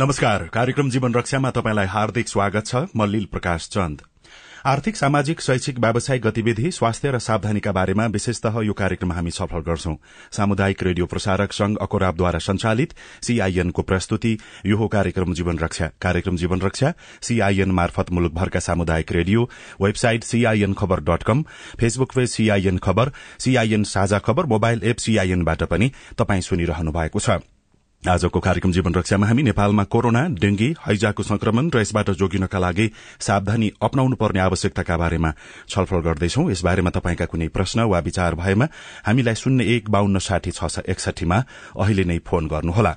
नमस्कार। कार्यक्रम जीवन रक्षामा तपाईँलाई हार्दिक स्वागत छ। म लील प्रकाश चन्द। आर्थिक सामाजिक शैक्षिक व्यावसायिक गतिविधि स्वास्थ्य र सावधानीका बारेमा विशेषतः यो कार्यक्रम हामी सफल गर्छौं। सामुदायिक रेडियो प्रसारक संघ अकोराबद्वारा संचालित सीआईएनको प्रस्तुति यो हो कार्यक्रम जीवन रक्षा। कार्यक्रम जीवन रक्षा सीआईएन मार्फत मुलुकभरका सामुदायिक radio website CIN Khabar dot com Facebook page CIN Khabar CIN साझा खबर मोबाइल एप सीआईएनबाट पनि तपाई सुनिरहनु भएको छ। आजको कार्यक्रम जीवन रक्षामा हामी नेपालमा कोरोना डेंगी हैजाको संक्रमण र यसबाट जोगिनका लागि सावधानी अप्नाउनु पर्ने आवश्यकताका बारेमा छलफल गर्दैछौ। यस बारेमा तपाईँका कुनै प्रश्न वा विचार भएमा हामीलाई शून्य एक बाहन्न साठी छ एकसठीमा अहिले नै फोन गर्नुहोला।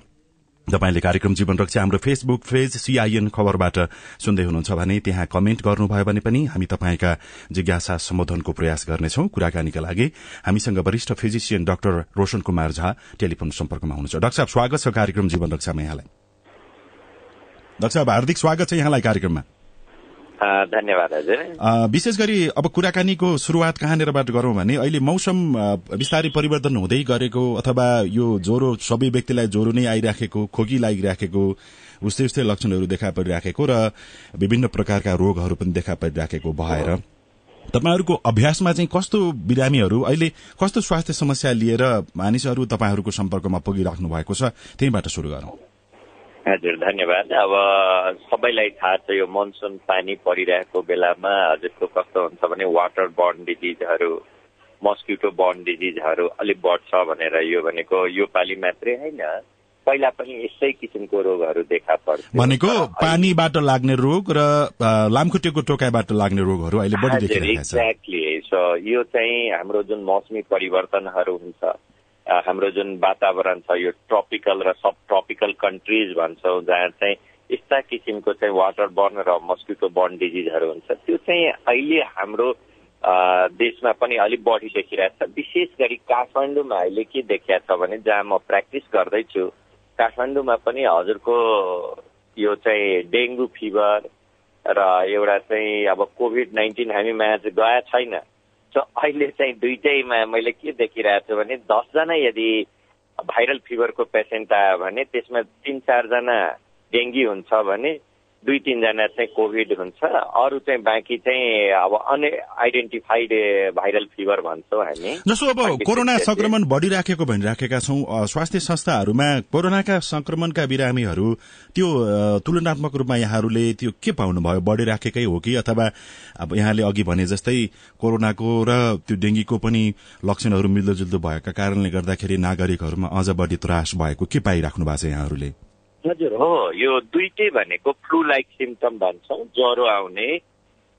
तपाईँले कार्यक्रम जीवन रक्षा हाम्रो फेसबुक पेज सीआईएन खबरबाट सुन्दै हुनुहुन्छ भने त्यहाँ कमेन्ट गर्नुभयो भने पनि हामी तपाईँका जिज्ञासा सम्बोधनको प्रयास गर्नेछौ। कुराकानीका लागि हामीसँग वरिष्ठ physician doctor Roshan Kumar Jha telephone सम्पर्कमा हुनुहुन्छ। डाक्टर साहब स्वागत छ कार्यक्रम जीवन रक्षामा यहाँलाई। डाक्टर साहब हार्दिक स्वागत छ यहाँलाई कार्यक्रममा। धन्यवाद हजुर। विशेष गरी अब कुराकानीको शुरूआत कहाँनिरबाट गरौं भने अहिले मौसम बिस्तारै परिवर्तन हुँदै गरेको अथवा यो ज्वरो सबै व्यक्तिलाई ज्वरो नै आइराखेको खोकी लागिराखेको उस्तै उस्तै लक्षणहरू देखा परिराखेको र विभिन्न प्रकारका रोगहरू पनि देखा परिराखेको भएर। तपाईँहरूको अभ्यासमा चाहिँ कस्तो बिरामीहरू अहिले कस्तो स्वास्थ्य समस्या लिएर मानिसहरू तपाईँहरूको सम्पर्कमा पुगिराख्नु भएको छ त्यहीबाट शुरू गरौं। हजुर धन्यवाद। अब सबैलाई थाहा छ यो मनसुन पानी परिरहेको बेलामा हजुरको कस्तो हुन्छ भने वाटर बर्न डिजिजहरू मस्किटो बर्न डिजिजहरू अलिक बढ्छ भनेर यो भनेको यो पालि मात्रै होइन। पहिला पनि यस्तै किसिमको रोगहरू देखा पर्छ भनेको पानीबाट लाग्ने रोग र लामखुट्टेको टोकाइबाट लाग्ने रोगहरू अहिले बढी एक्ज्याक्टली सो यो चाहिँ हाम्रो जुन मौसमी परिवर्तनहरू हुन्छ हाम्रो जुन वातावरण छ यो ट्रपिकल र सब ट्रपिकल कन्ट्रिज भन्छौँ जहाँ चाहिँ यस्ता किसिमको चाहिँ वाटर बर्न र मस्किटो बर्न डिजिजहरू हुन्छ त्यो चाहिँ अहिले हाम्रो देशमा पनि अलिक बढी देखिरहेको छ। विशेष गरी काठमाडौँमा अहिले के देखिएको छ भने जहाँ म प्र्याक्टिस गर्दैछु काठमाडौँमा पनि हजुरको यो चाहिँ डेङ्गु फिभर र एउटा चाहिँ अब कोभिड नाइन्टिन हामीमा गएको छैन। सो अहिले चाहिँ दुइटैमा मैले के देखिरहेको छु भने दसजना यदि भाइरल फिभरको पेसेन्ट आयो भने त्यसमा तिन चारजना डेङ्गी हुन्छ भने दुई तिनजना चाहिँ कोभिड हुन्छ। अरू चाहिँ बाँकी चाहिँ अब अनआइडेन्टिफाइड भाइरल फिभर भन्छौँ हामी। जसो अब कोरोना संक्रमण बढिराखेको भनिराखेका छौँ स्वास्थ्य संस्थाहरूमा कोरोनाका संक्रमणका बिरामीहरू त्यो तुलनात्मक रूपमा यहाँहरूले त्यो के पाउनुभयो? बढिराखेकै हो कि? अथवा अब यहाँले अघि भने जस्तै कोरोनाको र त्यो डेङ्गीको पनि लक्षणहरू मिल्दोजुल्दो भएका कारणले गर्दाखेरि नागरिकहरूमा अझ बढी त्रास भएको के पाइराख्नु भएको छ यहाँहरूले? हजुर हो। यो दुइटै भनेको फ्लू लाइक सिम्टम भन्छौँ। ज्वरो आउने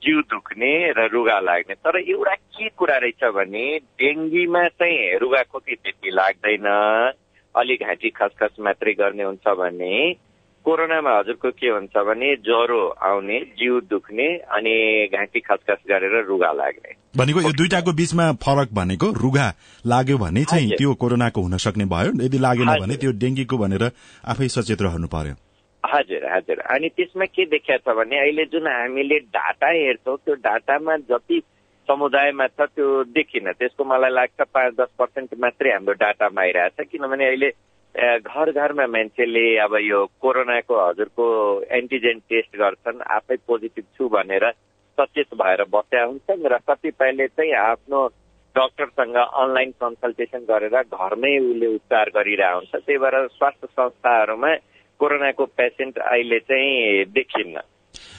जिउ दुख्ने र रुगा लाग्ने। तर एउटा के कुरा रहेछ भने डेङ्गीमा चाहिँ रुगा खोकी त्यति लाग्दैन। अलिक घाँटी खसखस मात्रै गर्ने हुन्छ भने कोरोनामा हजुरको के हुन्छ भने ज्वरो आउने जिउ दुख्ने अनि घाँटी खसखस गरेर रुगा लाग्ने। भनेको यो दुइटाको बीचमा फरक भनेको रुगा लाग्यो भने चाहिँ त्यो कोरोनाको हुन सक्ने भयो। यदि लागेन भने त्यो डेङ्गीको भनेर आफै सचेत रहनु पर्यो। हजुर हजुर। अनि त्यसमा के देखिया छ भने अहिले जुन हामीले डाटा हेर्छौँ त्यो डाटामा जति समुदायमा छ त्यो देखिन त्यसको मलाई लाग्छ पाँच दस पर्सेन्ट मात्रै हाम्रो डाटामा आइरहेछ। किनभने अहिले घर घरमा मान्छेले अब यो कोरोनाको हजुरको एन्टिजेन टेस्ट गर्छन् आफै पोजिटिभ छु भनेर सचेत भएर बस्या हुन्छन् र कतिपयले चाहिँ आफ्नो डक्टरसँग अनलाइन कन्सल्टेसन गरेर घरमै उसले उपचार गरिरहेको हुन्छ। त्यही भएर स्वास्थ्य संस्थाहरूमा कोरोनाको पेसेन्ट अहिले चाहिँ देखिन्न।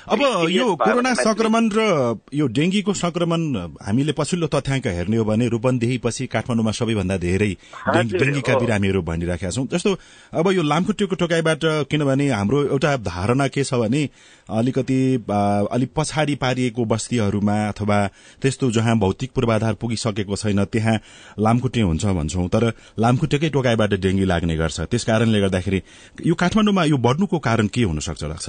अब यो कोरोना संक्रमण र यो डेंगीको संक्रमण हामीले पछिल्लो तथ्याङ्क हेर्ने हो भने रूपन्देही पछि काठमाडौँमा सबैभन्दा धेरै डेंगीका बिरामीहरू भनिराखेका छौं। जस्तो अब यो लामखुट्टेको टोकाइबाट किनभने हाम्रो एउटा धारणा के छ भने अलिकति अलिक पछाडि पारिएको बस्तीहरूमा अथवा त्यस्तो जहाँ भौतिक पूर्वाधार पुगिसकेको छैन त्यहाँ लामखुट्टे हुन्छ भन्छौं। तर लामखुट्टेकै टोकाइबाट डेंगी लाग्ने गर्छ। त्यस कारणले गर्दाखेरि यो काठमाडौँमा यो बढ्नुको कारण के हुन सक्छ लाग्छ?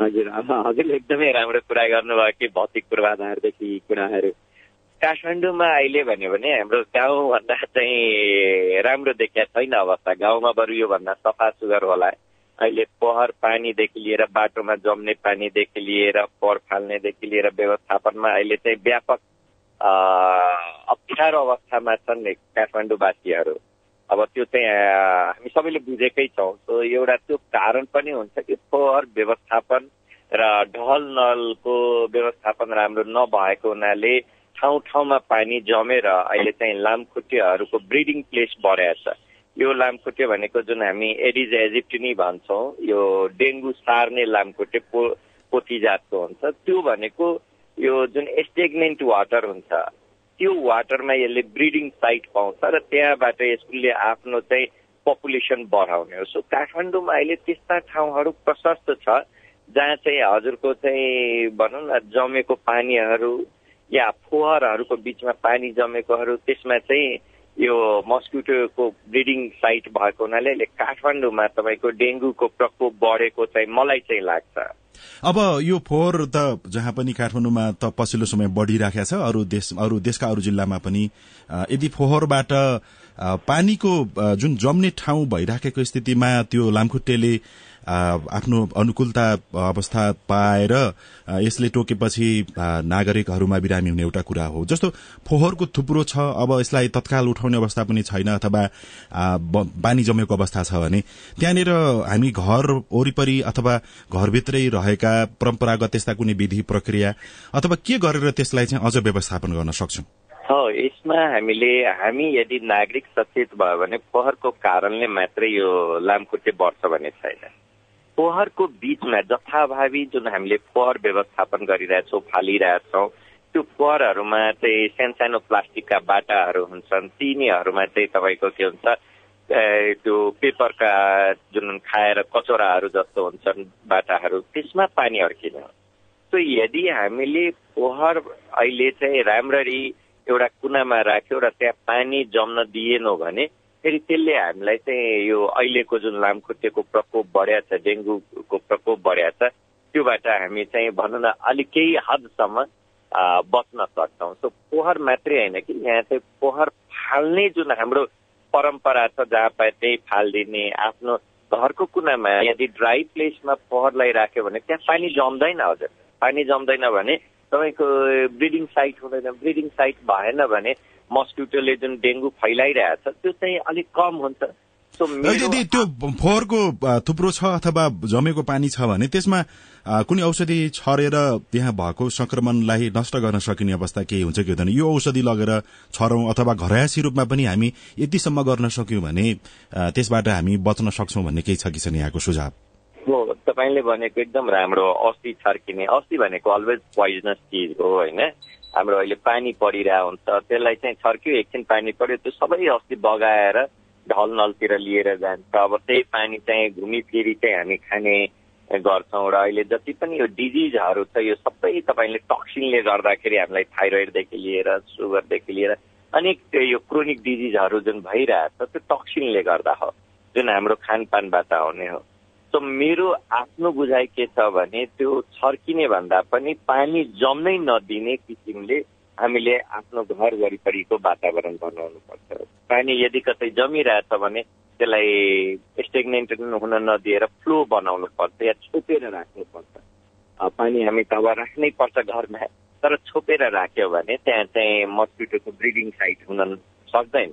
हजुर हजुरले एकदमै राम्रो कुरा गर्नुभयो कि भौतिक पूर्वाधारदेखि कुराहरू। काठमाडौँमा अहिले भन्यो भने हाम्रो गाउँभन्दा चाहिँ राम्रो देखिया छैन अवस्था। गाउँमा बरु योभन्दा सफा सुग्घर होला। अहिले पोहर पानीदेखि लिएर बाटोमा जम्ने पानीदेखि लिएर पोहर फाल्नेदेखि लिएर व्यवस्थापनमा अहिले चाहिँ व्यापक अप्ठ्यारो अवस्थामा छन् काठमाडौँवासीहरू। अब त्यो चाहिँ हामी सबैले बुझेकै छौँ। सो एउटा त्यो कारण पनि हुन्छ कि फोहोर व्यवस्थापन र ढल नलको व्यवस्थापन राम्रो नभएको हुनाले ठाउँ ठाउँमा पानी जमेर अहिले चाहिँ लामखुट्टेहरूको ब्रिडिङ प्लेस बढाएको छ यो लामखुट्टे भनेको जुन हामी एडिज एजिप्टिनी भन्छौँ यो डेङ्गु सार्ने लामखुट्टे पो पोथी जातको हुन्छ। त्यो भनेको यो जुन एस्टेग्नेन्ट वाटर हुन्छ त्यो वाटरमा यसले ब्रिडिङ साइट पाउँछ र त्यहाँबाट यसले आफ्नो चाहिँ पपुलेसन बढाउने हो। सो काठमाडौँमा अहिले त्यस्ता ठाउँहरू प्रशस्त छ जहाँ चाहिँ हजुरको चाहिँ भनौँ न जमेको पानीहरू या फोहरहरूको बिचमा पानी जमेकोहरू त्यसमा चाहिँ यो मस्किटोको ब्रिडिङ साइट भएको हुनाले काठमाडौँमा तपाईँको डेङ्गुको प्रकोप बढेको चाहिँ मलाई चाहिँ लाग्छ। अब यो फोहोर त जहाँ पनि काठमाडौँमा त पछिल्लो समय बढ़िराखेको छ अरू देश अरू देशका अरू जिल्लामा पनि यदि फोहोरबाट पानीको जुन जम्ने ठाउँ भइराखेको स्थितिमा त्यो लामखुट्टेले आफ्नो अनुकूलता अवस्था पाएर यसले टोकेपछि नागरिकहरूमा बिरामी हुने एउटा कुरा हो। जस्तो फोहोरको थुप्रो छ अब यसलाई तत्काल उठाउने अवस्था पनि छैन अथवा पानी जमेको अवस्था छ भने त्यहाँनिर हामी घर वरिपरि अथवा घरभित्रै रहेका परम्परागत त्यस्ता कुनै विधि प्रक्रिया अथवा के गरेर त्यसलाई चाहिँ अझ व्यवस्थापन गर्न सक्छौं? यसमा हामीले हामी यदि नागरिक सचेत भयो भने फोहोरको कारणले मात्रै यो लामखुट्टे बढ्छ भन्ने छैन। फोहोरको बिचमा जथाभावी जुन हामीले फोहोर व्यवस्थापन गरिरहेछौँ फालिरहेछौँ त्यो फोहोरहरूमा चाहिँ सानो प्लास्टिकका बाटाहरू हुन्छन् तिनीहरूमा चाहिँ तपाईँको के हुन्छ त्यो पेपरका जुन खाएर कचौराहरू जस्तो हुन्छन् बाटाहरू त्यसमा पानी अड्किने हो। सो यदि हामीले फोहोर अहिले चाहिँ राम्ररी एउटा कुनामा राख्यो र त्यहाँ पानी जम्न दिएनौँ भने फेरि त्यसले हामीलाई चाहिँ यो अहिलेको जुन लामखुट्टेको प्रकोप बढ्या छ डेङ्गुको प्रकोप बढ्या छ त्योबाट हामी चाहिँ भनौँ न अलिक केही हदसम्म बच्न सक्छौँ। सो पोहर मात्रै होइन कि यहाँ चाहिँ पोहर फाल्ने जुन हाम्रो परम्परा छ जहाँ पाए त्यही फालिदिने आफ्नो घरको कुनामा यदि ड्राई प्लेसमा पोहरलाई राख्यो भने त्यहाँ पानी जम्दैन हजुर। पानी जम्दैन भने तपाईँको ब्रिडिङ साइट हुँदैन ब्रिडिङ साइट भएन भने मस्किटोले जुन डेङ्गु फैलाइरहेछ त्यो चाहिँ अलिक कम हुन्छ। यदि त्यो फोहोरको थुप्रो छ अथवा जमेको पानी छ भने त्यसमा कुनै औषधि छरेर त्यहाँ भएको संक्रमणलाई नष्ट गर्न सकिने अवस्था केही हुन्छ कि हुँदैन? यो औषधि लगेर छरौं अथवा घरयासी रूपमा पनि हामी यतिसम्म गर्न सक्यौं भने त्यसबाट हामी बच्न सक्छौं भन्ने केही छ कि छैन यहाँको सुझाव? हो तपाईँले भनेको एकदम राम्रो अस्ति छर्किने। अस्ति भनेको अलवेज पोइजनस चिज हो होइन? हाम्रो अहिले पानी परिरहेको हुन्छ। त्यसलाई चाहिँ छर्क्यो एकछिन पानी पर्यो त्यो सबै अस्ति बगाएर ढल नलतिर लिएर जान्छ। अब त्यही पानी चाहिँ घुमिफिरी चाहिँ हामी खाने गर्छौँ र अहिले जति पनि यो डिजिजहरू छ यो सबै तपाईँले टक्सिनले गर्दाखेरि हामीलाई थाइरोइडदेखि लिएर सुगरदेखि लिएर अनेक यो क्रोनिक डिजिजहरू जुन भइरहेछ त्यो टक्सिनले गर्दा हो जुन हाम्रो खानपानबाट आउने हो। सो मेरो आफ्नो बुझाइ के छ भने त्यो छर्किने भन्दा पनि पानी जम्नै नदिने किसिमले हामीले आफ्नो घर वरिपरिको वातावरण बनाउनु पर्छ। पानी यदि कतै जमिरहेछ भने त्यसलाई स्टेग्नेन्ट हुन नदिएर फ्लो बनाउनु पर्छ या छोपेर राख्नुपर्छ पानी हामी तब राख्नै पर्छ घरमा तर छोपेर राख्यो भने त्यहाँ चाहिँ मस्किटोको ब्रिडिङ साइट हुन सक्दैन।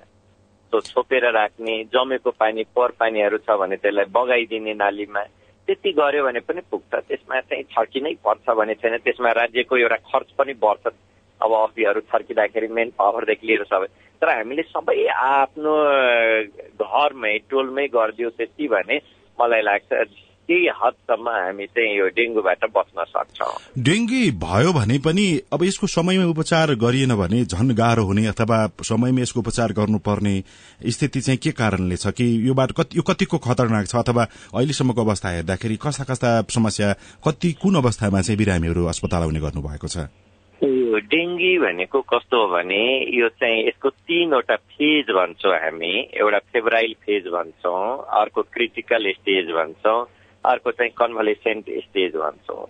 सो छोपेर राख्ने जमेको पानी पोहोर पानीहरू छ भने त्यसलाई बगाइदिने नालीमा। त्यति गर्यो भने पनि पुग्छ। त्यसमा चाहिँ छर्किनै पर्छ भने छैन। त्यसमा राज्यको एउटा खर्च पनि बढ्छ। अब अफिहरू छर्किँदाखेरि मेन पावरदेखि लिएर सबै। तर हामीले सबै आफ्नो घरमै टोलमै गरिदियो त्यति भने मलाई लाग्छ केही हदसम्म हामी चाहिँ यो डेङ्गुबाट बच्न सक्छौँ। डेंगी भयो भने पनि अब यसको समयमा उपचार गरिएन भने झन गाह्रो हुने अथवा समयमा यसको उपचार गर्नुपर्ने स्थिति चाहिँ के कारणले छ कि यो बाटो कति यो कतिको खतरनाक छ अथवा अहिलेसम्मको अवस्था हेर्दाखेरि कस्ता कस्ता समस्या कति कुन अवस्थामा चाहिँ बिरामीहरू अस्पताल आउने गर्नुभएको छ? यो डेङ्गी भनेको कस्तो हो भने यो चाहिँ यसको तीनवटा फेज भन्छौँ हामी। एउटा फेब्राइल फेज भन्छौँ अर्को क्रिटिकल स्टेज भन्छौँ अर्को चाहिँ कन्भलेसेन्ट स्टेज भन्छौँ।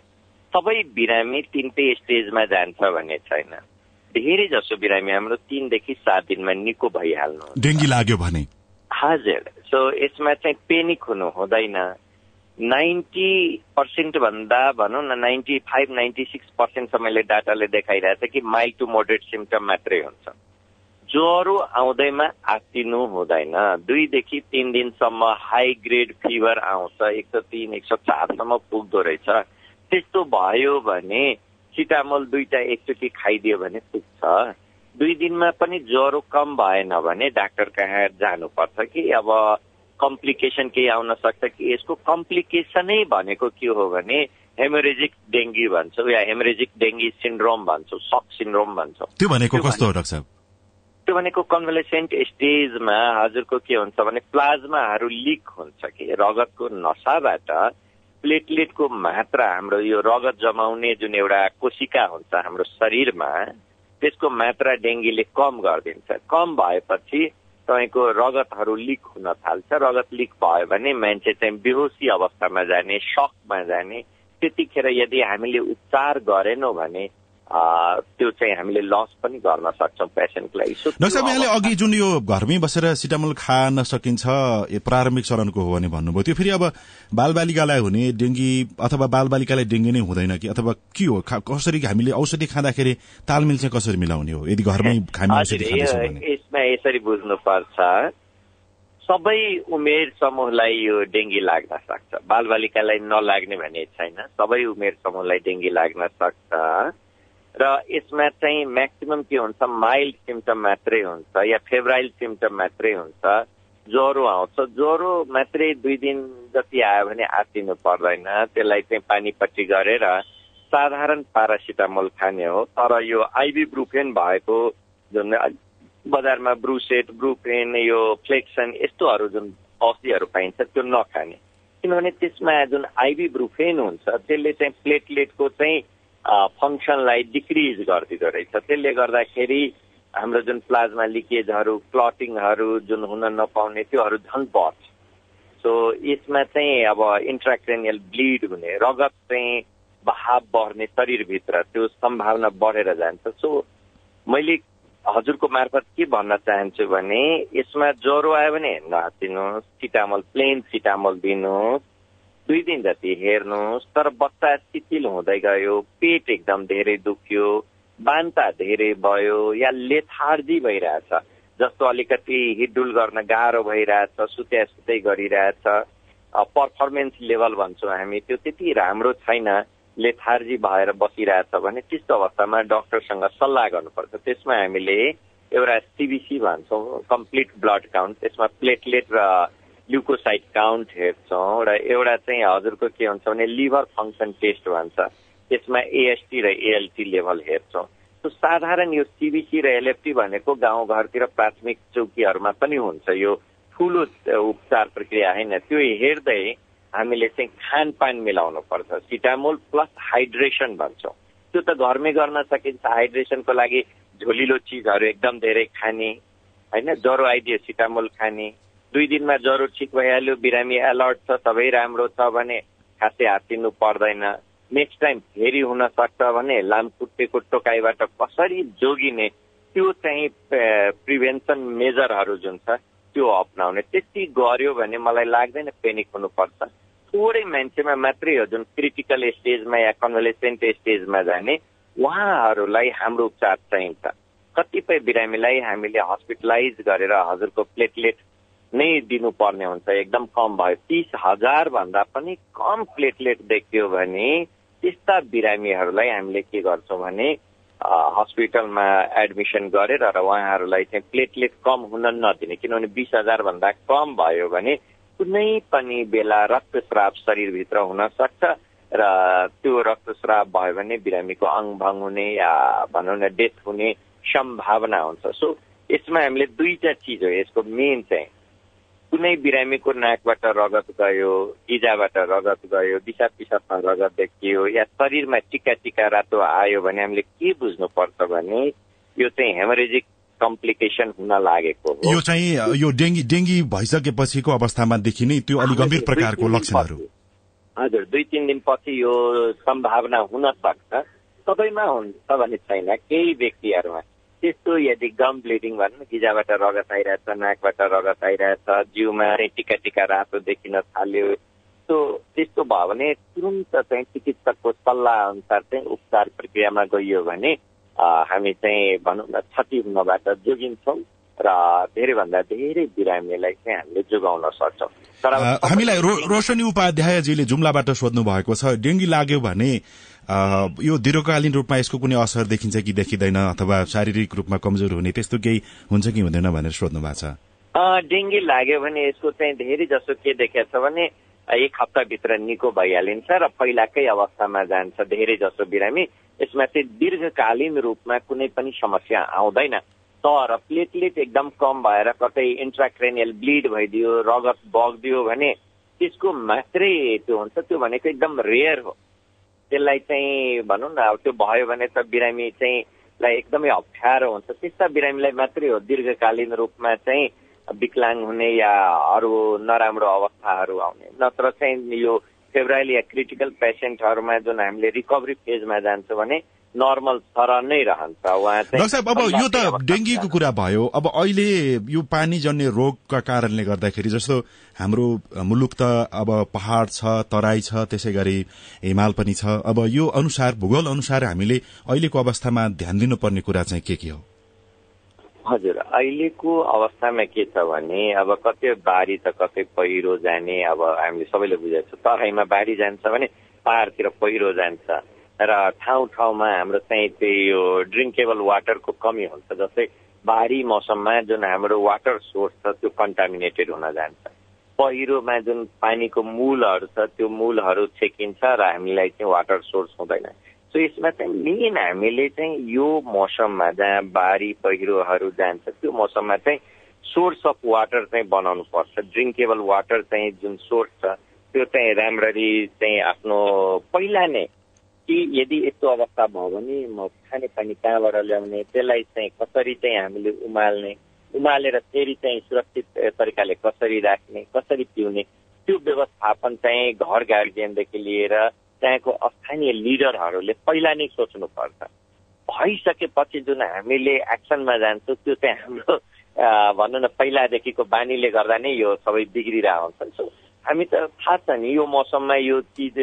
सबै बिरामी तिनटै स्टेजमा जान्छ भन्ने छैन। धेरै जसो बिरामी हाम्रो तिनदेखि सात दिनमा निको भइहाल्नु डेंगी लाग्यो भने? हजुर। सो यसमा चाहिँ पेनिक हुनु हुँदैन। नाइन्टी पर्सेन्ट भन्दा भनौँ न नाइन्टी फाइभ नाइन्टी सिक्स पर्सेन्टसम्मले डाटाले देखाइरहेछ कि माइल्ड टु मोडरेट सिम्टम मात्रै हुन्छ। ज्वरो आउँदैमा आत्तिनु हुँदैन। दुईदेखि तिन दिनसम्म हाई ग्रेड फिभर आउँछ एक सौ तिन एक सौ चारसम्म पुग्दो रहेछ। त्यस्तो भयो भने सिटामोल दुईटा एकचोटि खाइदियो भने पुग्छ। दुई दिनमा पनि ज्वरो कम भएन भने डाक्टर कहाँ जानुपर्छ कि? अब कम्प्लिकेसन केही आउन सक्छ कि? यसको कम्प्लिकेसनै भनेको के हो भने हेमोरेजिक डेङ्गी भन्छौँ या हेमोरेजिक डेङ्गी सिन्ड्रोम भन्छौँ सक सिन्ड्रोम भन्छौँ। त्यो भनेको कस्तो हो डाक्टर साहब? त्यो भनेको कन्भलेसेन्ट स्टेजमा हजुरको के हुन्छ भने प्लाज्माहरू लिक हुन्छ कि? रगतको नसाबाट प्लेटलेटको मात्रा हाम्रो यो रगत जमाउने जुन एउटा कोशिका हुन्छ हाम्रो शरीरमा त्यसको मात्रा डेङ्गीले कम गरिदिन्छ। कम भएपछि तपाईँको रगतहरू लिक हुन थाल्छ। रगत लिक भयो भने मान्छे चाहिँ बेहोसी अवस्थामा जाने सकमा जाने। त्यतिखेर यदि हामीले उपचार गरेनौँ भने त्यो चाहिँ हामीले लस पनि गर्न सक्छौँ पेसेन्टलाई सो डाक्टर यहाँले अघि जुन यो घरमै बसेर सिटामोल खान सकिन्छ यो प्रारम्भिक चरणको हो भने भन्नुभयो। त्यो फेरि अब बालबालिकालाई हुने डेङ्गी अथवा बालबालिकालाई डेङ्गी नै हुँदैन कि? अथवा के हो? कसरी हामीले औषधि खाँदाखेरि तालमेल चाहिँ कसरी मिलाउने हो? यदि घरमै यसमा यसरी बुझ्नुपर्छ सबै उमेर समूहलाई यो डेङ्गी लाग्न सक्छ। बालबालिकालाई नलाग्ने भन्ने छैन। सबै उमेर समूहलाई डेङ्गी लाग्न सक्छ। र यसमा चाहिँ म्याक्सिमम के हुन्छ? माइल्ड सिम्टम मात्रै हुन्छ या फेब्राइल सिम्टम मात्रै हुन्छ। ज्वरो आउँछ। ज्वरो मात्रै दुई दिन जति आयो भने आत्तिनु पर्दैन। त्यसलाई चाहिँ पानीपट्टि गरेर साधारण पारासिटामोल खाने हो। तर यो आइबी ब्रुफेन भएको जुन बजारमा ब्रुसेट ब्रुफेन यो फ्लेक्सन यस्तोहरू जुन औषधिहरू पाइन्छ त्यो नखाने। किनभने त्यसमा जुन आइबी ब्रुफेन हुन्छ त्यसले चाहिँ प्लेटलेटको चाहिँ फङ्सनलाई डिक्रिज गरिदिँदो रहेछ। त्यसले गर्दाखेरि हाम्रो जुन प्लाज्मा लिकेजहरू क्लटिङहरू जुन हुन नपाउने त्योहरू झन् बढ्छ। सो यसमा चाहिँ अब इन्ट्राक्रेनियल ब्लिड हुने रगत चाहिँ बहाव बढ्ने शरीरभित्र त्यो सम्भावना बढेर जान्छ। सो मैले हजुरको मार्फत के भन्न चाहन्छु भने यसमा ज्वरो आयो भने नहातिनुहोस् सिटामल प्लेन सिटामल दिनुहोस्। दुई दिन जति हेर्नुहोस् तर बच्चा शिथिल हुँदै गयो पेट एकदम धेरै दुख्यो बान्ता धेरै भयो या लेथार्जी भइरहेछ जस्तो अलिकति हिडुल गर्न गाह्रो भइरहेछ सुत्या सुत्दै गरिरहेछ पर्फर्मेन्स लेभल भन्छौँ हामी त्यो त्यति राम्रो छैन लेथार्जी भएर बसिरहेछ भने त्यस्तो अवस्थामा डक्टरसँग सल्लाह गर्नुपर्छ। त्यसमा हामीले एउटा सिबिसी भन्छौँ कम्प्लिट ब्लड काउन्ट त्यसमा प्लेटलेट र ल्युकोसाइड काउन्ट हेर्छौँ र एउटा चाहिँ हजुरको के हुन्छ भने लिभर फङ्सन टेस्ट भन्छ। त्यसमा एएसटी र एएलटी लेभल हेर्छौँ। त्यो साधारण यो सिबिसी र एलएफटी भनेको गाउँघरतिर प्राथमिक चौकीहरूमा पनि हुन्छ। यो ठुलो उपचार प्रक्रिया होइन। त्यो हेर्दै हामीले चाहिँ खानपान मिलाउनु पर्छ। सिटामोल प्लस हाइड्रेसन भन्छौँ। त्यो त घरमै गर्न सकिन्छ। हाइड्रेसनको लागि झोलिलो चिजहरू एकदम धेरै खाने होइन ज्वरो आइदियो सिटामोल खाने। दुई दिनमा ज्वरो ठिक भइहाल्यो बिरामी अलर्ट छ सबै राम्रो छ भने खासै हातिनु पर्दैन। नेक्स्ट टाइम फेरि हुन सक्छ भने लामखुट्टेको टोकाइबाट कसरी जोगिने त्यो चाहिँ प्रिभेन्सन मेजरहरू जुन छ त्यो अप्नाउने। त्यति गर्यो भने मलाई लाग्दैन पेनिक हुनुपर्छ। थोरै मान्छेमा मात्रै हो जुन क्रिटिकल स्टेजमा या कन्भलेसेन्ट स्टेजमा जाने उहाँहरूलाई हाम्रो उपचार चाहिन्छ। कतिपय बिरामीलाई हामीले हस्पिटलाइज गरेर हजुरको प्लेटलेट नै दिनुपर्ने हुन्छ। एकदम कम भयो। तिस हजार भन्दा पनि कम प्लेटलेट देखियो भने त्यस्ता बिरामीहरूलाई हामीले के गर्छौँ भने हस्पिटलमा एडमिसन गरेर र उहाँहरूलाई चाहिँ प्लेटलेट कम हुन नदिने किनभने बिस हजार भन्दा कम भयो भने कुनै पनि बेला रक्तस्राव शरीरभित्र हुन सक्छ र त्यो रक्तस्राव भयो भने बिरामीको अङभङ हुने या भनौँ न डेथ हुने सम्भावना हुन्छ। सो यसमा हामीले दुईटा चिज हो। यसको मेन चाहिँ कुनै बिरामीको नाकबाट रगत गयो गिजाबाट रगत गयो दिसा पिसाबमा रगत देखियो या शरीरमा टिका टिका रातो आयो भने हामीले के बुझ्नुपर्छ भने यो चाहिँ हेमोरेजिक कम्प्लिकेसन हुन लागेको हो। यो चाहिँ यो डेङ्गी डेङ्गी भइसकेपछिको अवस्थामा देखिने त्यो अलिक गम्भीर प्रकारको लक्षणहरू। हजुर दुई तिन दिनपछि यो सम्भावना हुन सक्छ। सबैमा हुन्छ भने छैन केही व्यक्तिहरूमा त्यस्तो यदि गम ब्लिडिङ भनौँ गिजाबाट रगत आइरहेछ नाकबाट रगत आइरहेछ जिउमा टिका टिका रातो देखिन थाल्यो। त्यो त्यस्तो भयो भने तुरन्त चाहिँ चिकित्सकको सल्लाह अनुसार चाहिँ उपचार प्रक्रियामा गइयो भने हामी चाहिँ भनौँ न क्षति हुनबाट जोगिन्छौँ र धेरैभन्दा धेरै बिरामीलाई चाहिँ हामीले जोगाउन सक्छौँ। तर हामीलाई रोशनी उपाध्यायजीले जुम्लाबाट सोध्नु भएको छ डेङ्गी लाग्यो भने यो दीर्घकालीन रूपमा यसको कुनै असर देखिन्छ कि देखिँदैन अथवा शारीरिक रूपमा कमजोर हुने त्यस्तो केही हुन्छ कि हुँदैन भनेर सोध्नु भएको छ? डेङ्गी लाग्यो भने यसको चाहिँ धेरै जसो के देखेको छ भने एक हप्ताभित्र निको भइहालिन्छ र पहिलाकै अवस्थामा जान्छ धेरै जसो बिरामी। यसमा चाहिँ दीर्घकालीन रूपमा कुनै पनि समस्या आउँदैन। तर प्लेटलेट एकदम कम भएर कतै इन्ट्राक्रेनियल ब्लिड भइदियो रगत बगिदियो भने त्यसको मात्रै त्यो हुन्छ त्यो भनेको एकदम रेयर हो। त्यसलाई चाहिँ भनौँ न अब त्यो भयो भने त बिरामी चाहिँ लाई एकदमै अप्ठ्यारो हुन्छ। त्यस्ता बिरामीलाई मात्रै हो दीर्घकालीन रूपमा चाहिँ विकलाङ हुने या अरू नराम्रो अवस्थाहरू आउने। नत्र चाहिँ यो फेब्राइल या क्रिटिकल पेसेन्टहरूमा जुन हामीले रिकभरी फेजमा जान्छौँ भने नर्मल तर नै रहन्छ। उहाँ साहब अब यो त डेङ्गीको कुरा भयो। अब अहिले यो पानी जन्ने रोगका कारणले गर्दाखेरि जस्तो हाम्रो मुलुक त अब पहाड़ छ तराई छ त्यसै गरी हिमाल पनि छ। अब यो अनुसार भूगोल अनुसार हामीले अहिलेको अवस्थामा ध्यान दिनुपर्ने कुरा चाहिँ के के हो? हजुर अहिलेको अवस्थामा के छ भने अब कतै बारी त कतै पहिरो जाने अब हामीले सबैले बुझेको छ। तराईमा बाढी जान्छ भने पहाड़तिर पहिरो जान्छ। र ठाउँ ठाउँमा हाम्रो चाहिँ त्यही यो ड्रिङ्केबल वाटरको कमी हुन्छ जस्तै भारी मौसममा जुन हाम्रो वाटर सोर्स छ त्यो कन्टामिनेटेड हुन जान्छ। पहिरोमा जुन पानीको मूलहरू छ त्यो मूलहरू छेकिन्छ र हामीलाई चाहिँ वाटर सोर्स हुँदैन। सो यसमा चाहिँ मेन हामीले चाहिँ यो मौसममा जहाँ बारी पहिरोहरू जान्छ त्यो मौसममा चाहिँ सोर्स अफ वाटर चाहिँ बनाउनु पर्छ। ड्रिङ्केबल वाटर चाहिँ जुन सोर्स छ त्यो चाहिँ राम्ररी चाहिँ आफ्नो पहिला नै कि यदि यस्तो अवस्था भयो भने म खाने पानी कहाँबाट ल्याउने त्यसलाई चाहिँ कसरी चाहिँ हामीले उमाल्ने उमालेर फेरि चाहिँ सुरक्षित तरिकाले कसरी राख्ने कसरी पिउने त्यो व्यवस्थापन चाहिँ घर गार्जियनदेखि लिएर त्यहाँको स्थानीय लिडरहरूले पहिला नै सोच्नुपर्छ। भइसकेपछि जुन हामीले एक्सनमा जान्छौँ त्यो चाहिँ हाम्रो भनौँ न पहिलादेखिको बानीले गर्दा नै यो सबै बिग्रिरहेको हुन्छ हामी त थाहा छ नि यो मौसममा यो चिज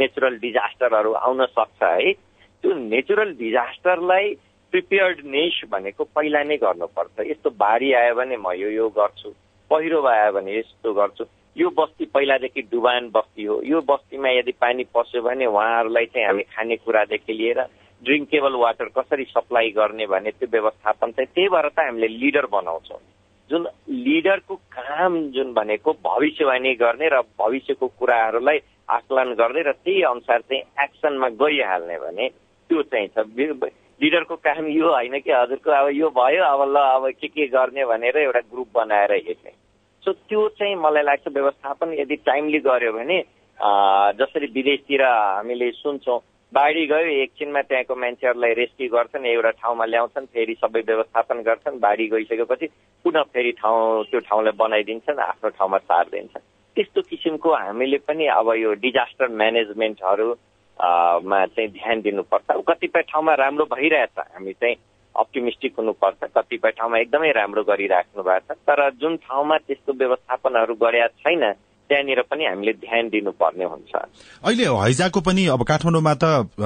नेचुरल डिजास्टरहरू आउन सक्छ है। त्यो नेचुरल डिजास्टरलाई प्रिपेयर्डनेस भनेको पहिला नै गर्नुपर्छ। यस्तो बाढी आयो भने म यो यो गर्छु पहिरो आयो भने यस्तो गर्छु। यो बस्ती पहिलादेखि डुबान बस्ती हो। यो बस्तीमा यदि पानी पस्यो भने उहाँहरूलाई चाहिँ हामी खानेकुरादेखि लिएर ड्रिङ्केबल वाटर कसरी सप्लाई गर्ने भन्ने त्यो व्यवस्थापन चाहिँ त्यही भएर त हामीले लिडर बनाउँछौँ। जुन लिडरको काम जुन भनेको भविष्यवाणी गर्ने र भविष्यको कुराहरूलाई आकलन गर्दै र त्यही अनुसार चाहिँ एक्सनमा गइहाल्ने भने त्यो चाहिँ छ। लिडरको काम यो होइन कि हजुरको अब यो भयो अब ल अब के के गर्ने भनेर एउटा ग्रुप बनाएर हेर्ने। सो त्यो चाहिँ मलाई लाग्छ व्यवस्थापन यदि टाइमली गर्यो भने जसरी विदेशतिर हामीले सुन्छौँ बाढी गयो एकछिनमा त्यहाँको मान्छेहरूलाई रेस्क्यु गर्छन् एउटा ठाउँमा ल्याउँछन् फेरि सबै व्यवस्थापन गर्छन् बाढी गइसकेपछि पुनः फेरि ठाउँ त्यो ठाउँलाई बनाइदिन्छन् आफ्नो ठाउँमा सारिदिन्छन्। त्यस्तो किसिमको हामीले पनि अब यो डिजास्टर म्यानेजमेन्टहरू मा चाहिँ ध्यान दिनुपर्छ। कतिपय ठाउँमा राम्रो भइरहेछ हामी चाहिँ अप्टिमिस्टिक हुनुपर्छ। कतिपय ठाउँमा एकदमै राम्रो गरिराख्नु भएको छ। तर जुन ठाउँमा त्यस्तो व्यवस्थापनहरू गरेका छैन त्यहाँनिर पनि हामीले ध्यान दिनुपर्ने हुन्छ। अहिले हैजाको पनि अब काठमाडौँमा त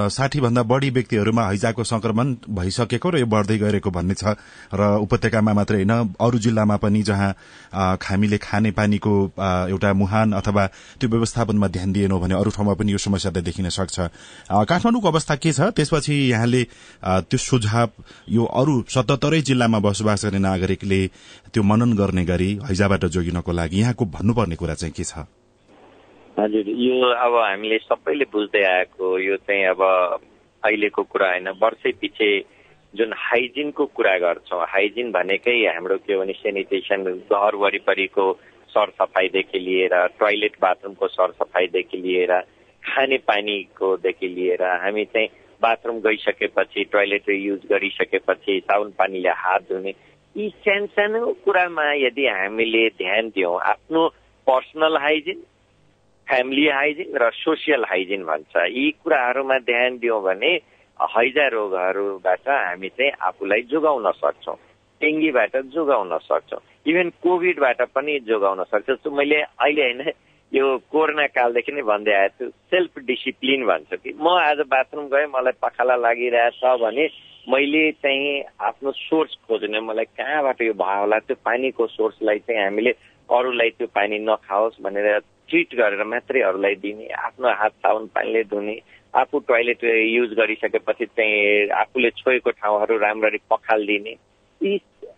साठी भन्दा बढ़ी व्यक्तिहरूमा हैजाको संक्रमण भइसकेको र यो बढ़दै गएको भन्ने छ। र उपत्यकामा मात्रै होइन अरू जिल्लामा पनि जहाँ हामीले खाने पानीको एउटा मुहान अथवा त्यो व्यवस्थापनमा ध्यान दिएनौ भने अरू ठाउँमा पनि यो समस्या त देखिन सक्छ। काठमाडौँको अवस्था के छ? त्यसपछि यहाँले त्यो सुझाव यो अरू सतहत्तरै जिल्लामा बसोबास गर्ने नागरिकले त्यो मनन गर्ने गरी हैजाबाट जोगिनको लागि यहाँको भन्नुपर्ने कुरा चाहिँ के छ? हजुर यो अब हामीले सबैले बुझ्दै आएको यो चाहिँ अब अहिलेको कुरा होइन वर्षै पछि जुन हाइजिनको कुरा गर्छौँ हाइजिन भनेकै हाम्रो के भने सेनिटेसन घर वरिपरिको सरसफाइदेखि लिएर टोइलेट बाथरुमको सरसफाइदेखि लिएर खाने पानीकोदेखि लिएर हामी चाहिँ बाथरुम गइसकेपछि टोइलेट युज गरिसकेपछि साबुन पानीले हात धुने यी सानो कुरामा यदि हामीले ध्यान दियौँ आफ्नो पर्सनल हाइजिन फ्यामिली हाइजिन र सोसियल हाइजिन भन्छ यी कुराहरूमा ध्यान दियौँ भने हैजा रोगहरूबाट हामी चाहिँ आफूलाई जोगाउन सक्छौँ डेङ्गीबाट जोगाउन सक्छौँ इभन कोभिडबाट पनि जोगाउन सक्छौँ मैले अहिले होइन यो कोरोना कालदेखि नै भन्दै आएको छु सेल्फ डिसिप्लिन भन्छु कि म आज बाथरुम गएँ मलाई पखाला लागिरहेछ भने मैले चाहिँ आफ्नो सोर्स खोज्ने मलाई कहाँबाट यो भयो होला त्यो पानीको सोर्सलाई चाहिँ हामीले अरूलाई त्यो पानी नखाओस् भनेर ट्रिट गरेर मात्रै अरूलाई दिने आफ्नो हात साबुन पानीले धुने आफू टोइलेट युज गरिसकेपछि चाहिँ आफूले छोएको ठाउँहरू राम्ररी पखालिदिने यी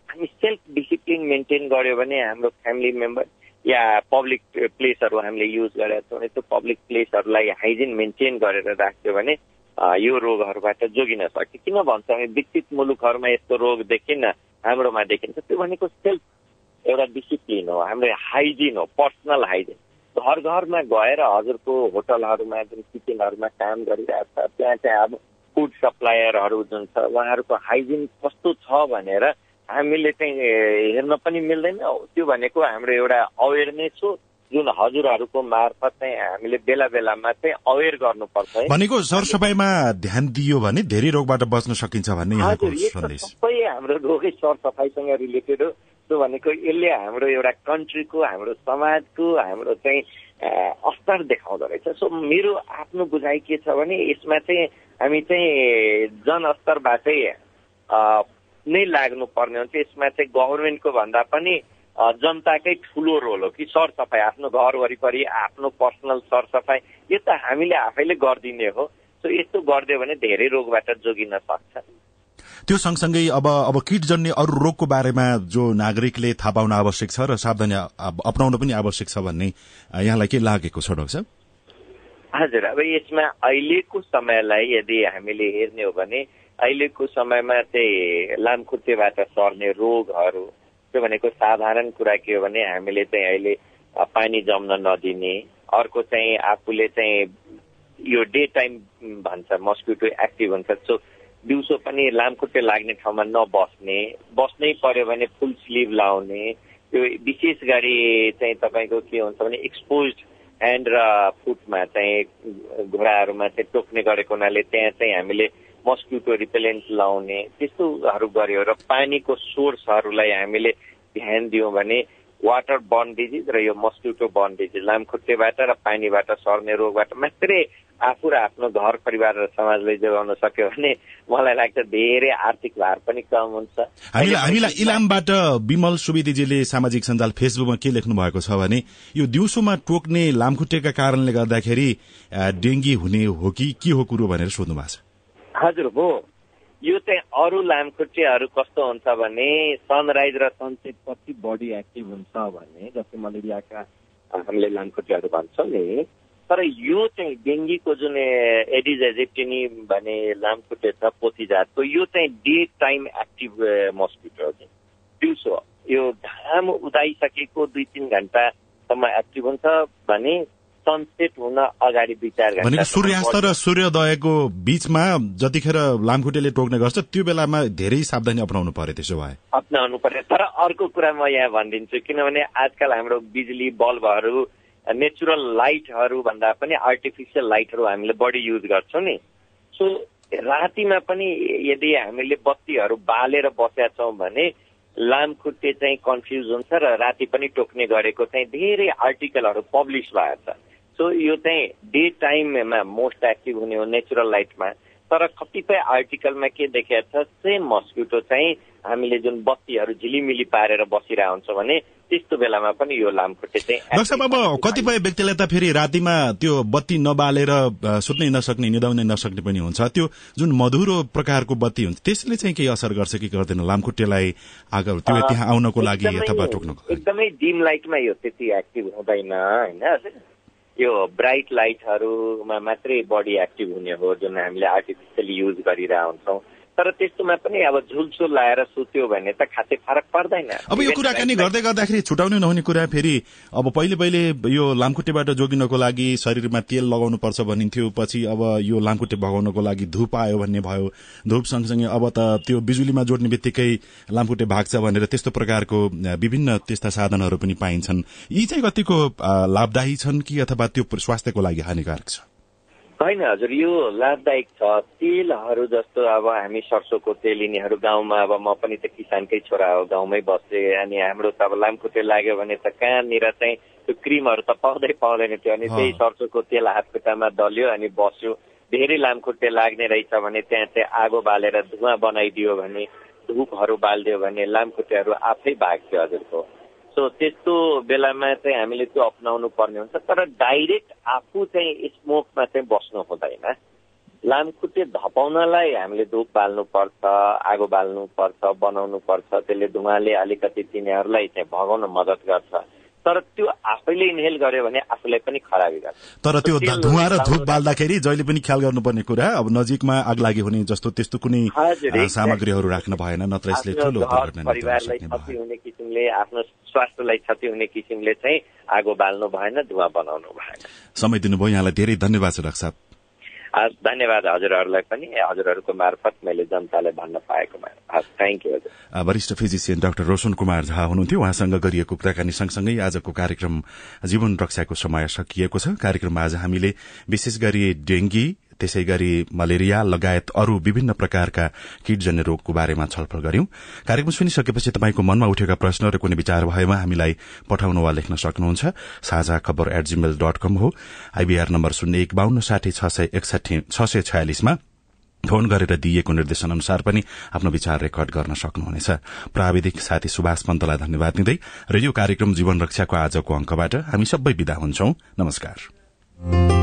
हामी सेल्फ डिसिप्लिन मेन्टेन गर्यो भने हाम्रो फ्यामिली मेम्बर या पब्लिक प्लेसहरू हामीले युज गरेका छौँ त्यो पब्लिक प्लेसहरूलाई हाइजिन मेन्टेन गरेर राख्यो भने यो रोगहरूबाट जोगिन सक्छ किन भन्छ भने विकसित मुलुकहरूमा यस्तो रोग देखिन्न हाम्रोमा देखिन्छ त्यो भनेको सेल्फ एउटा डिसिप्लिन हो हाम्रो हाइजिन हो पर्सनल हाइजिन घर घरमा गएर हजुरको होटलहरूमा जुन किचनहरूमा काम गरिरहेको छ त्यहाँ चाहिँ अब फुड सप्लायरहरू जुन छ उहाँहरूको हाइजिन कस्तो छ भनेर हामीले चाहिँ हेर्न पनि मिल्दैन त्यो भनेको हाम्रो एउटा अवेरनेस हो जुन हजुरहरूको मार्फत चाहिँ हामीले बेला बेलामा चाहिँ अवेर गर्नुपर्छ भनेको सरसफाइमा ध्यान दियो भने धेरै रोगबाट बच्न सकिन्छ भन्ने सबै हाम्रो रोगै सरसफाइसँग रिलेटेड हो। त्यो भनेको यसले हाम्रो एउटा कन्ट्रीको हाम्रो समाजको हाम्रो चाहिँ अस्तर देखाउँदो रहेछ। सो मेरो आफ्नो बुझाइ के छ भने यसमा चाहिँ हामी चाहिँ जनस्तरबाटै नै लाग्नुपर्ने हुन्छ। यसमा चाहिँ गभर्मेन्टको भन्दा पनि जनताकै ठुलो रोल हो कि सरसफाइ आफ्नो घर वरिपरि आफ्नो पर्सनल सरसफाइ यो त हामीले आफैले गरिदिने हो। सो यस्तो गरिदियो भने धेरै रोगबाट जोगिन सक्छ। त्यो सँगसँगै अब अब किटजन्य अरू रोगको बारेमा जो नागरिकले थाहा पाउन आवश्यक छ र सावधानी अप्नाउन पनि आवश्यक छ भन्ने यहाँलाई के लागेको छ डाक्टर हजुर अब यसमा अहिलेको समयलाई यदि हामीले हेर्ने हो भने अहिलेको समयमा चाहिँ लामखुट्टेबाट सर्ने रोगहरू त्यो भनेको साधारण कुरा के हो भने हामीले चाहिँ अहिले पानी जम्न नदिने अर्को चाहिँ आफूले चाहिँ यो डे टाइम भन्छ मस्किटो एक्टिभ हुन्छ सो दिउँसो पनि लामखुट्टे लाग्ने ठाउँमा नबस्ने बस्नै पर्यो भने फुल स्लिभ लाउने त्यो विशेष गरी चाहिँ तपाईँको के हुन्छ भने एक्सपोज ह्यान्ड र फुटमा चाहिँ घोडाहरूमा चाहिँ टोक्ने गरेको हुनाले त्यहाँ चाहिँ हामीले मस्किटो रिपेलेन्ट लाउने त्यस्तोहरू गर्यो र पानीको सोर्सहरूलाई हामीले ध्यान दियौँ भने वाटर बर्न डिजिज र यो मस्किटो बर्न डिजिज लामखुट्टेबाट र पानीबाट सर्ने रोगबाट मात्रै आफू र आफ्नो घर परिवार र समाजलाई जोगाउन सक्यो भने मलाई लाग्छ धेरै आर्थिक भार पनि कम हुन्छ। हामीलाई इलामबाट विमल सुवेदीजीले सामाजिक सञ्जाल फेसबुकमा के लेख्नु भएको छ भने यो दिउँसोमा टोक्ने लामखुट्टेका कारणले गर्दाखेरि डेङ्गी हुने हो कि के हो कुरो भनेर सोध्नु भएको छ। हजुर हो। यो चाहिँ अरू लामखुट्टेहरू कस्तो हुन्छ भने सनराइज र सनसेट पछि बडी एक्टिभ हुन्छ भने जस्तै मलेरियाका हामीले लामखुट्टेहरू भन्छौँ नि तर यो चाहिँ डेङ्गीको जुन एडिज एजेप्टिनी भन्ने लामखुट्टे छ पोथी जातको यो चाहिँ डे टाइम एक्टिभ मस्किटो हो दिउँसो यो घाम उदाइसकेको दुई तिन घन्टासम्म एक्टिभ हुन्छ भने सनसेट हुन अगाडि विचार भनेको सूर्यास्त र सूर्योदयको बिचमा जतिखेर लामखुट्टेले टोक्ने गर्छ त्यो बेलामा धेरै सावधानी अप्नाउनु पर्यो त्यसो भए। अप्नाउनु पर्यो। तर अर्को कुरा म यहाँ भनिदिन्छु किनभने आजकल हाम्रो बिजुली बल्बहरू नेचुरल लाइटहरू भन्दा पनि आर्टिफिसियल लाइटहरू हामीले बढी युज गर्छौँ नि। सो रातिमा पनि यदि हामीले बत्तीहरू बालेर बसेका छौँ भने लामखुट्टे चाहिँ कन्फ्युज हुन्छ र राति पनि टोक्ने गरेको चाहिँ धेरै आर्टिकलहरू पब्लिस भएको छ। सो यो चाहिँ डे टाइममा मोस्ट एक्टिभ हुने हो नेचुरल लाइटमा तर कतिपय आर्टिकलमा के देखाएको छ सेम मस्किटो चाहिँ हामीले जुन बत्तीहरू झिलिमिली पारेर बसिरहेको हुन्छ भने त्यस्तो बेलामा पनि यो लामखुट्टे चाहिँ साहब अब कतिपय व्यक्तिलाई त फेरि रातिमा त्यो बत्ती नबालेर सुत्नै नसक्ने निदाउनै नसक्ने पनि हुन्छ। त्यो जुन मधुरो प्रकारको बत्ती हुन्छ त्यसले चाहिँ केही असर गर्छ कि गर्दैन? लामखुट्टेलाई त्यो त्यहाँ आउनको लागि अथवा टोक्नको एकदमै डिम लाइटमा यो त्यति एक्टिभ हुँदैन होइन? यो ब्राइट लाइटहरूमा मात्रै बडी एक्टिभ हुने हो जुन हामीले आर्टिफिसियली युज गरिरहेको हुन्छौँ। तर त्यस्तोमा पनि अब झुलसुल लाएर सुत्यो भने त खासै फरक पर्दैन। अब यो कुराकानी गर्दै गर्दाखेरि छुटाउनै नहुने कुरा फेरि अब पहिले पहिले यो लामखुट्टेबाट जोगिनको लागि शरीरमा तेल लगाउनु पर्छ भनिन्थ्यो पछि अब यो लामखुट्टे भगाउनको लागि धुप आयो भन्ने भयो। धुप सँगसँगै अब त त्यो बिजुलीमा जोड्ने बित्तिकै लामखुट्टे भाग्छ भनेर त्यस्तो प्रकारको विभिन्न त्यस्ता साधनहरू पनि पाइन्छन्। यी चाहिँ कतिको लाभदायी छन् कि अथवा त्यो स्वास्थ्यको लागि हानिकारक छ? होइन हजुर यो लाभदायक छ। तेलहरू जस्तो अब हामी सरसोको तेल यिनीहरू गाउँमा अब म पनि त किसानकै छोरा हो गाउँमै बस्थे अनि हाम्रो त अब लामखुट्टे लाग्यो भने त कहाँनिर चाहिँ त्यो क्रिमहरू त पाउँदै पाउँदैन थियो अनि त्यही सरसोको तेल हातखुट्टामा दल्यो अनि बस्यो। धेरै लामखुट्टे लाग्ने रहेछ भने त्यहाँ चाहिँ आगो बालेर धुवा बनाइदियो भने धुपहरू बालिदियो भने लामखुट्टेहरू आफै भाग्थ्यो हजुरको। सो त्यस्तो बेलामा चाहिँ हामीले त्यो अप्नाउनु पर्ने हुन्छ तर डाइरेक्ट आफू चाहिँ स्मोकमा चाहिँ बस्नु हुँदैन। लामखुट्टे धपाउनलाई हामीले धुप बाल्नुपर्छ आगो बाल्नुपर्छ बनाउनु पर्छ त्यसले धुवाले अलिकति तिनीहरूलाई चाहिँ भगाउन मद्दत गर्छ। तर त्यो आफैले इन्हेल गर्यो भने आफूलाई पनि खराबी गर्छ। तर त्यो धुवा र धुप बाल्दाखेरि जहिले पनि ख्याल गर्नुपर्ने कुरा अब नजिकमा आग लागि हुने जस्तो त्यस्तो कुनै सामग्रीहरू राख्न भएन नत्र यसले ठुलो परिवारलाई क्षति हुने किसिमले आफ्नो स्वास्थ्यलाई क्षति हुने किसिमले चाहिँ आगो बाल्नु भएन धुवा बनाउनु भएन। समय दिनुभयो यहाँलाई धेरै धन्यवाद छ डाक्टर साहब धन्यवाद हजुरहरूलाई पनि हजुरहरूको मार्फत मैले जनतालाई भन्न पाएकोमा थ्याङ्क यू वरिष्ठ फिजिसियन डाक्टर रोशन कुमार झा हुनुहुन्थ्यो। उहाँसँग गरिएको कुराकानी सँगसँगै आजको कार्यक्रम जीवन रक्षाको समय सकिएको छ। कार्यक्रममा आज हामीले विशेष गरी डेंगी त्यसै गरी मलेरिया लगायत अरू विभिन्न प्रकारका कीटजन्य रोगको बारेमा छलफल गर्यौं कार्यक्रम सुनिसकेपछि तपाईँको मनमा उठेका प्रश्न र कुनै विचार भएमा हामीलाई पठाउन वा लेख्न सक्नुहुन्छ। साझा खबर एट जीमेल डट कम हो। आइबीआर नम्बर शून्य एक बान्न साठी छ सय एकसठी छ सय छयालिसमा फोन गरेर दिइएको निर्देशन अनुसार पनि आफ्नो विचार रेकर्ड गर्न सक्नुहुनेछ। प्राविधिक साथी सुभाष पन्तलाई धन्यवाद दिँदै रेडियो कार्यक्रम जीवन रक्षाको आजको अंकबाट हामी सबै विदा हुन्छौ। नमस्कार।